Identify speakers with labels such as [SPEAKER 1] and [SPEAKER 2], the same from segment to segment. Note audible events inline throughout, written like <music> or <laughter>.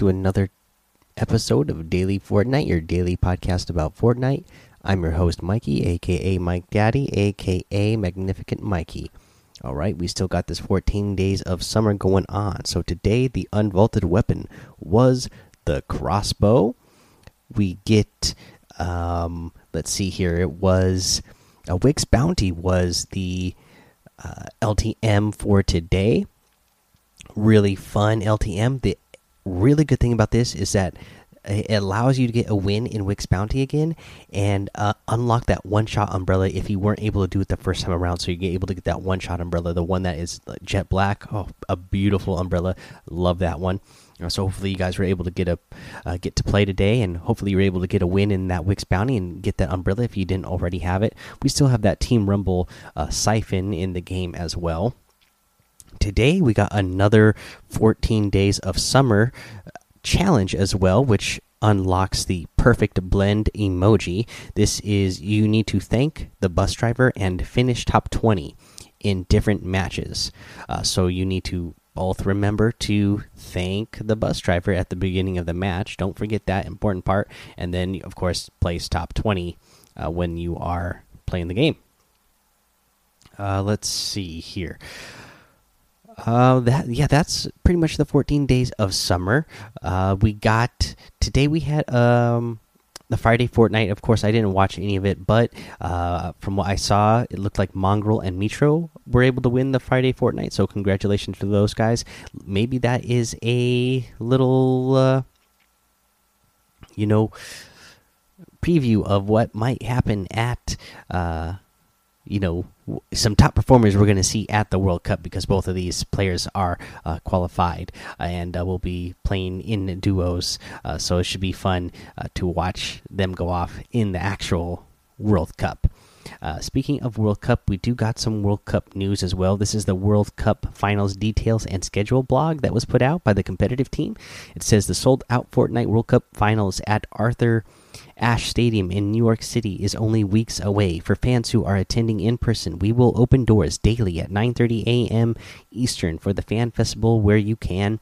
[SPEAKER 1] To another episode of Daily Fortnite, your daily podcast about Fortnite. I'm your host, Mikey, aka Mike Daddy, aka Magnificent Mikey. All right, we still got this 14 days of summer going on. So today, the unvaulted weapon was the crossbow. We get, um, let's see here, it was a Wick's Bounty was the uh, LTM for today. Really fun LTM. The really good thing about this is that it allows you to get a win in Wick's Bounty again and uh, unlock that one shot umbrella if you weren't able to do it the first time around. So you get able to get that one shot umbrella, the one that is jet black. Oh, a beautiful umbrella. Love that one. Uh, so hopefully you guys were able to get a uh, get to play today, and hopefully you're able to get a win in that Wick's Bounty and get that umbrella if you didn't already have it. We still have that Team Rumble uh, siphon in the game as well today we got another 14 days of summer challenge as well, which unlocks the perfect blend emoji. This is you need to thank the bus driver and finish top 20 in different matches. Uh, so you need to both remember to thank the bus driver at the beginning of the match. Don't forget that important part. And then, of course, place top 20 uh, when you are playing the game. Uh, let's see here. Uh, that yeah, that's pretty much the 14 days of summer. Uh, we got today. We had um the Friday Fortnite. Of course, I didn't watch any of it, but uh, from what I saw, it looked like Mongraal and Mitr0 were able to win the Friday Fortnite. So congratulations to those guys. Maybe that is a little, uh, you know, preview of what might happen at. Uh, you know some top performers we're going to see at the World Cup because both of these players are uh, qualified and uh, will be playing in duos. Uh, so it should be fun uh, to watch them go off in the actual World Cup. Uh, speaking of World Cup, we do got some World Cup news as well. This is the World Cup finals details and schedule blog that was put out by the competitive team. It says the sold out Fortnite World Cup finals at Arthur Ashe Stadium in New York City is only weeks away. For fans who are attending in person, we will open doors daily at 9:30 a.m. Eastern for the fan festival where you can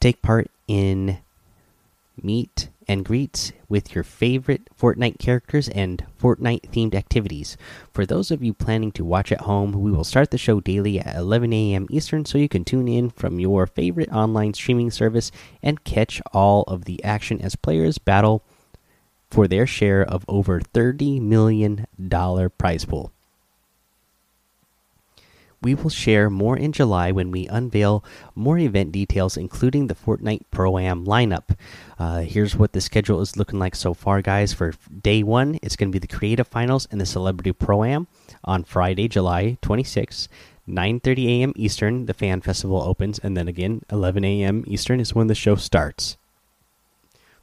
[SPEAKER 1] take part in meet and greets with your favorite Fortnite characters and Fortnite themed activities. For those of you planning to watch at home, we will start the show daily at 11 a.m. Eastern so you can tune in from your favorite online streaming service and catch all of the action as players battle for their share of over $30 million prize pool. We will share more in July when we unveil more event details, including the Fortnite Pro Am lineup. Uh, here's what the schedule is looking like so far, guys. For day one, it's going to be the Creative Finals and the Celebrity Pro Am on Friday, July 26th. 9:30 a.m. Eastern, the fan festival opens, and then again 11 a.m. Eastern is when the show starts.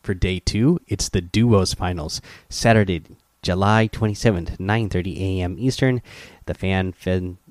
[SPEAKER 1] For day two, it's the duos finals. Saturday, July 27th, 9:30 a.m. Eastern. The fan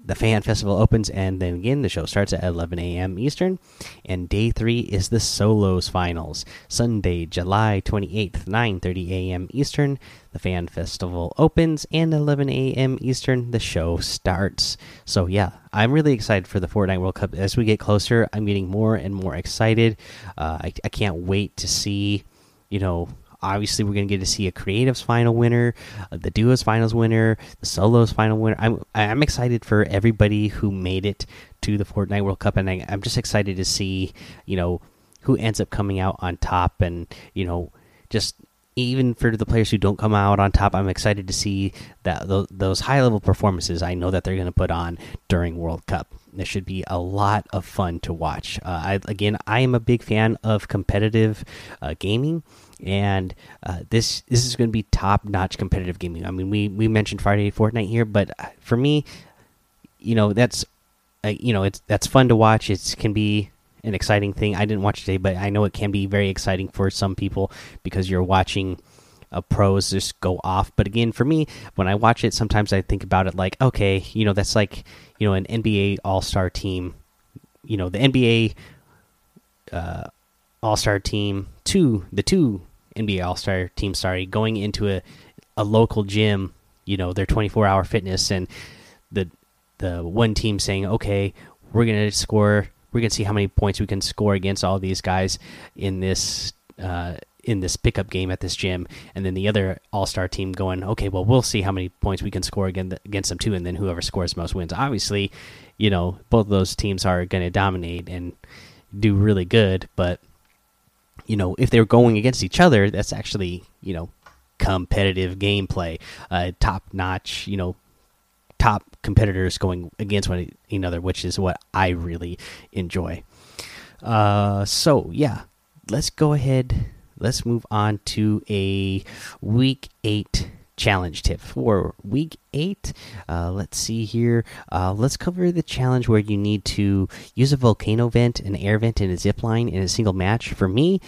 [SPEAKER 1] the fan festival opens, and then again the show starts at 11 a.m. Eastern. And day three is the solos finals. Sunday, July 28th, 9:30 a.m. Eastern. The fan festival opens, and 11 a.m. Eastern the show starts. So yeah, I'm really excited for the Fortnite World Cup. As we get closer, I'm getting more and more excited. Uh, I, I can't wait to see you know, obviously we're going to get to see a creatives final winner, uh, the duos finals winner, the solos final winner. I'm I'm excited for everybody who made it to the Fortnite World Cup, and I, I'm just excited to see you know who ends up coming out on top, and you know just even for the players who don't come out on top, I'm excited to see that those high level performances. I know that they're going to put on during World Cup. This should be a lot of fun to watch. Uh, I, again, I am a big fan of competitive uh, gaming, and uh, this this is going to be top notch competitive gaming. I mean, we we mentioned Friday Fortnite here, but uh, for me, you know, that's uh, you know, it's that's fun to watch. It can be an exciting thing. I didn't watch today, but I know it can be very exciting for some people because you're watching uh, pros just go off. But again, for me, when I watch it, sometimes I think about it like, okay, you know, that's like you know an NBA All Star team. You know, the NBA uh, All Star team, two the two NBA All Star teams, sorry, going into a a local gym. You know, their 24 hour fitness and the the one team saying, okay, we're gonna score we're gonna see how many points we can score against all these guys in this uh, in this pickup game at this gym, and then the other All Star team going, okay, well, we'll see how many points we can score against against them too, and then whoever scores most wins. Obviously, you know, both of those teams are going to dominate and do really good, but you know, if they're going against each other, that's actually you know competitive gameplay, uh, top notch, you know, top competitors going against one another, which is what I really enjoy. Uh, so yeah, let's go ahead. Let's move on to a week eight challenge tip for week eight. Uh, let's see here. Uh, let's cover the challenge where you need to use a volcano vent, an air vent, and a zip line in a single match. For me,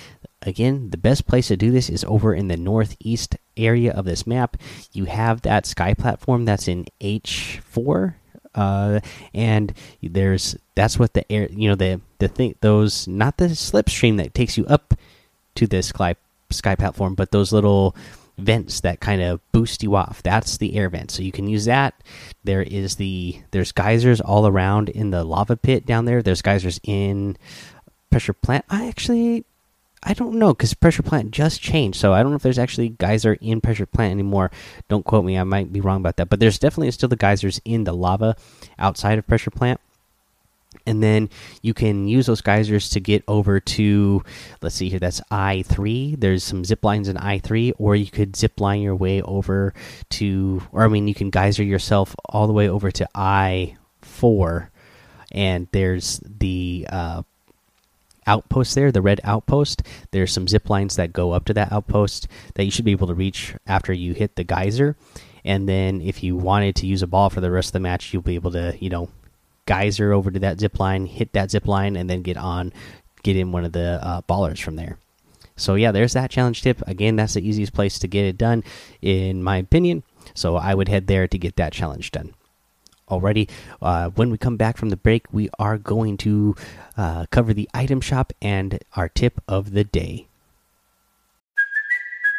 [SPEAKER 1] again, the best place to do this is over in the northeast area of this map. You have that sky platform that's in H4 uh, and there's that's what the air you know the the thing those not the slipstream that takes you up to this sky sky platform but those little vents that kind of boost you off. That's the air vent. So you can use that. There is the there's geysers all around in the lava pit down there. There's geysers in pressure plant. I actually I don't know because pressure plant just changed, so I don't know if there's actually geyser in pressure plant anymore. Don't quote me; I might be wrong about that. But there's definitely still the geysers in the lava outside of pressure plant, and then you can use those geysers to get over to. Let's see here, that's I three. There's some zip lines in I three, or you could zip line your way over to, or I mean, you can geyser yourself all the way over to I four, and there's the uh, outpost there, the red outpost. There's some zip lines that go up to that outpost that you should be able to reach after you hit the geyser. And then if you wanted to use a ball for the rest of the match, you'll be able to, you know, geyser over to that zip line, hit that zip line, and then get on, get in one of the uh, ballers from there. So yeah, there's that challenge tip. Again, that's the easiest place to get it done, in my opinion. So I would head there to get that challenge done already. Uh, when we come back from the break, we are going to uh, cover the item shop and our tip of the day.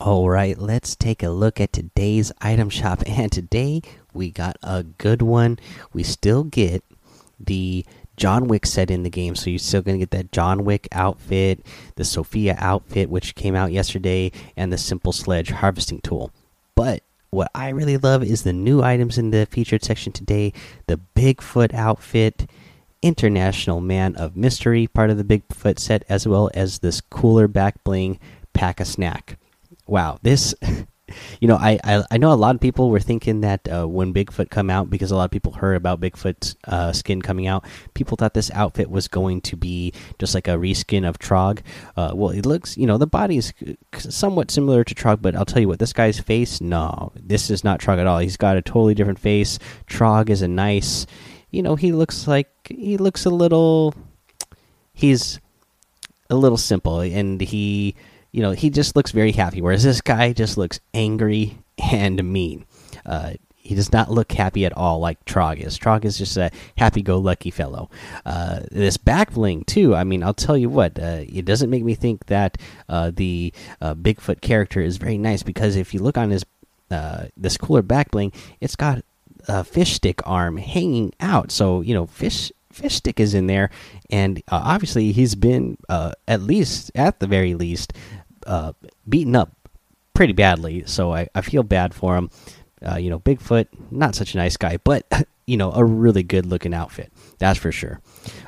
[SPEAKER 1] All right, let's take a look at today's item shop. <laughs> And today we got a good one. We still get the John Wick set in the game, so you're still going to get that John Wick outfit, the Sofia outfit, which came out yesterday, and the Simple Sledge harvesting tool. But what I really love is the new items in the featured section today the Bigfoot outfit, International Man of Mystery, part of the Bigfoot set, as well as this cooler back bling pack a snack. Wow, this <laughs> you know, I, I, I know a lot of people were thinking that uh, when Bigfoot come out, because a lot of people heard about Bigfoot's uh, skin coming out, people thought this outfit was going to be just like a reskin of Trog. Uh, well, it looks, you know, the body is somewhat similar to Trog, but I'll tell you what, this guy's face, no, this is not Trog at all. He's got a totally different face. Trog is a nice, you know, he looks like he looks a little, he's a little simple, and he you know, he just looks very happy. Whereas this guy just looks angry and mean. Uh, he does not look happy at all like Trog is. Trog is just a happy-go-lucky fellow. Uh, this back bling too. I mean, I'll tell you what. Uh, it doesn't make me think that uh, the uh, Bigfoot character is very nice because if you look on his uh, this cooler back bling, it's got a fish stick arm hanging out. So you know, fish fish stick is in there, and uh, obviously he's been at least, at the very least, uh, beaten up pretty badly. So I, I feel bad for him. Uh, you know, Bigfoot, not such a nice guy, but <laughs> you know, a really good looking outfit. That's for sure.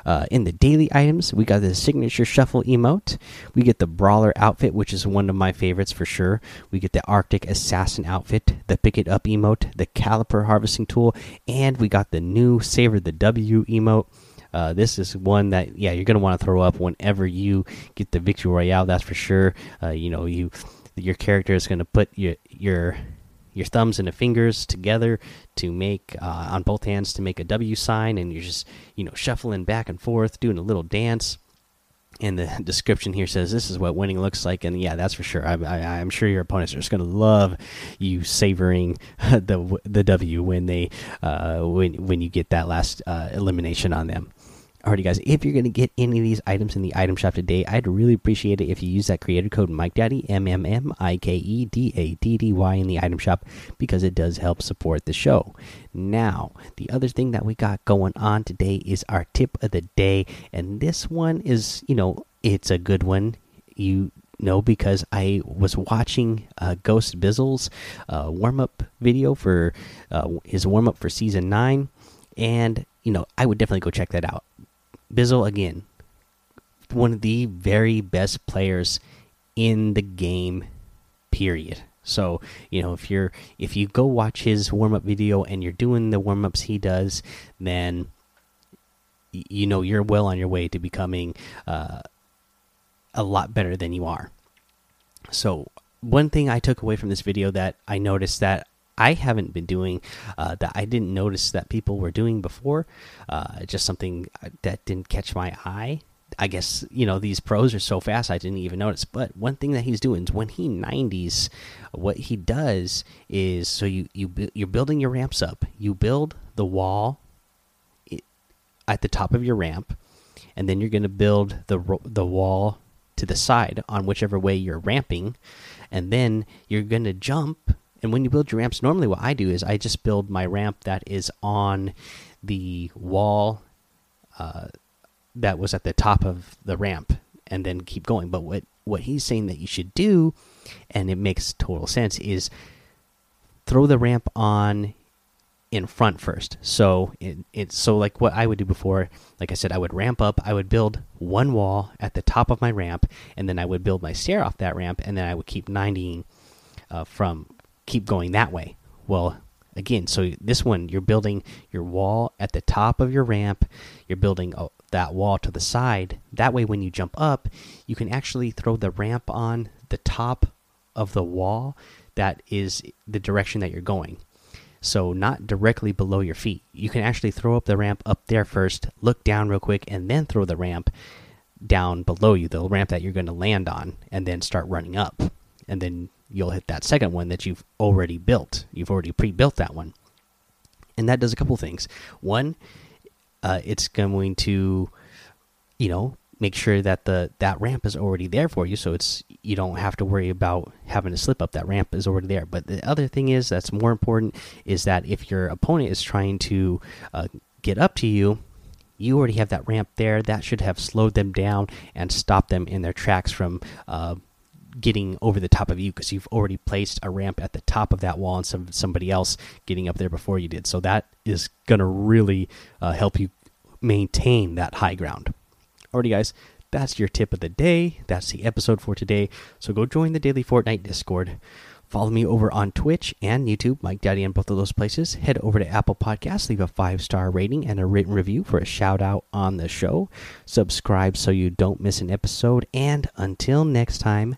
[SPEAKER 1] Uh, in the daily items, we got the signature shuffle emote. We get the brawler outfit, which is one of my favorites for sure. We get the Arctic assassin outfit, the pick it up emote, the caliper harvesting tool, and we got the new savor the W emote. Uh, this is one that yeah you're gonna want to throw up whenever you get the victory royale. That's for sure. Uh, you know you your character is gonna put your your your thumbs and the fingers together to make uh, on both hands to make a W sign, and you're just you know shuffling back and forth, doing a little dance. And the <laughs> description here says this is what winning looks like, and yeah, that's for sure. I, I'm sure your opponents are just going to love you savoring <laughs> the the W when they uh, when when you get that last uh, elimination on them. Alrighty, guys, if you're going to get any of these items in the item shop today, I'd really appreciate it if you use that creator code MikeDaddy, M M M I K E D A D D Y, in the item shop because it does help support the show. Now, the other thing that we got going on today is our tip of the day, and this one is, you know, it's a good one. You know, because I was watching uh, Ghost Bizzle's uh, warm up video for uh, his warm up for season nine, and you know, I would definitely go check that out Bizzle again, one of the very best players in the game. Period. So you know if you're if you go watch his warm up video and you're doing the warm ups he does, then you know you're well on your way to becoming uh, a lot better than you are. So one thing I took away from this video that I noticed that I haven't been doing uh, that I didn't notice that people were doing before. Uh, just something that didn't catch my eye. I guess you know these pros are so fast I didn't even notice. But one thing that he's doing is when he 90s, what he does is so you you you're building your ramps up. You build the wall at the top of your ramp, and then you're going to build the the wall to the side on whichever way you're ramping, and then you're going to jump and when you build your ramps, normally what I do is I just build my ramp that is on the wall uh, that was at the top of the ramp and then keep going. But what, what he's saying that you should do, and it makes total sense, is throw the ramp on in front first. So it, it's so like what I would do before, like I said, I would ramp up, I would build one wall at the top of my ramp, and then I would build my stair off that ramp, and then I would keep 90 uh, from keep going that way. Well, again, so this one you're building your wall at the top of your ramp, you're building oh, that wall to the side. That way, when you jump up, you can actually throw the ramp on the top of the wall that is the direction that you're going. So, not directly below your feet. You can actually throw up the ramp up there first, look down real quick, and then throw the ramp down below you, the ramp that you're going to land on, and then start running up. And then you'll hit that second one that you've already built. You've already pre-built that one, and that does a couple things. One, uh, it's going to, you know, make sure that the that ramp is already there for you, so it's you don't have to worry about having to slip up. That ramp is already there. But the other thing is that's more important is that if your opponent is trying to uh, get up to you, you already have that ramp there. That should have slowed them down and stopped them in their tracks from uh, getting over the top of you because you've already placed a ramp at the top of that wall and some somebody else getting up there before you did. So that is going to really uh, help you maintain that high ground. Alrighty, guys, that's your tip of the day. That's the episode for today. So go join the daily Fortnite Discord. Follow me over on Twitch and YouTube, Mike Daddy, in both of those places. Head over to Apple Podcasts, leave a five star rating and a written review for a shout out on the show. Subscribe so you don't miss an episode. And until next time,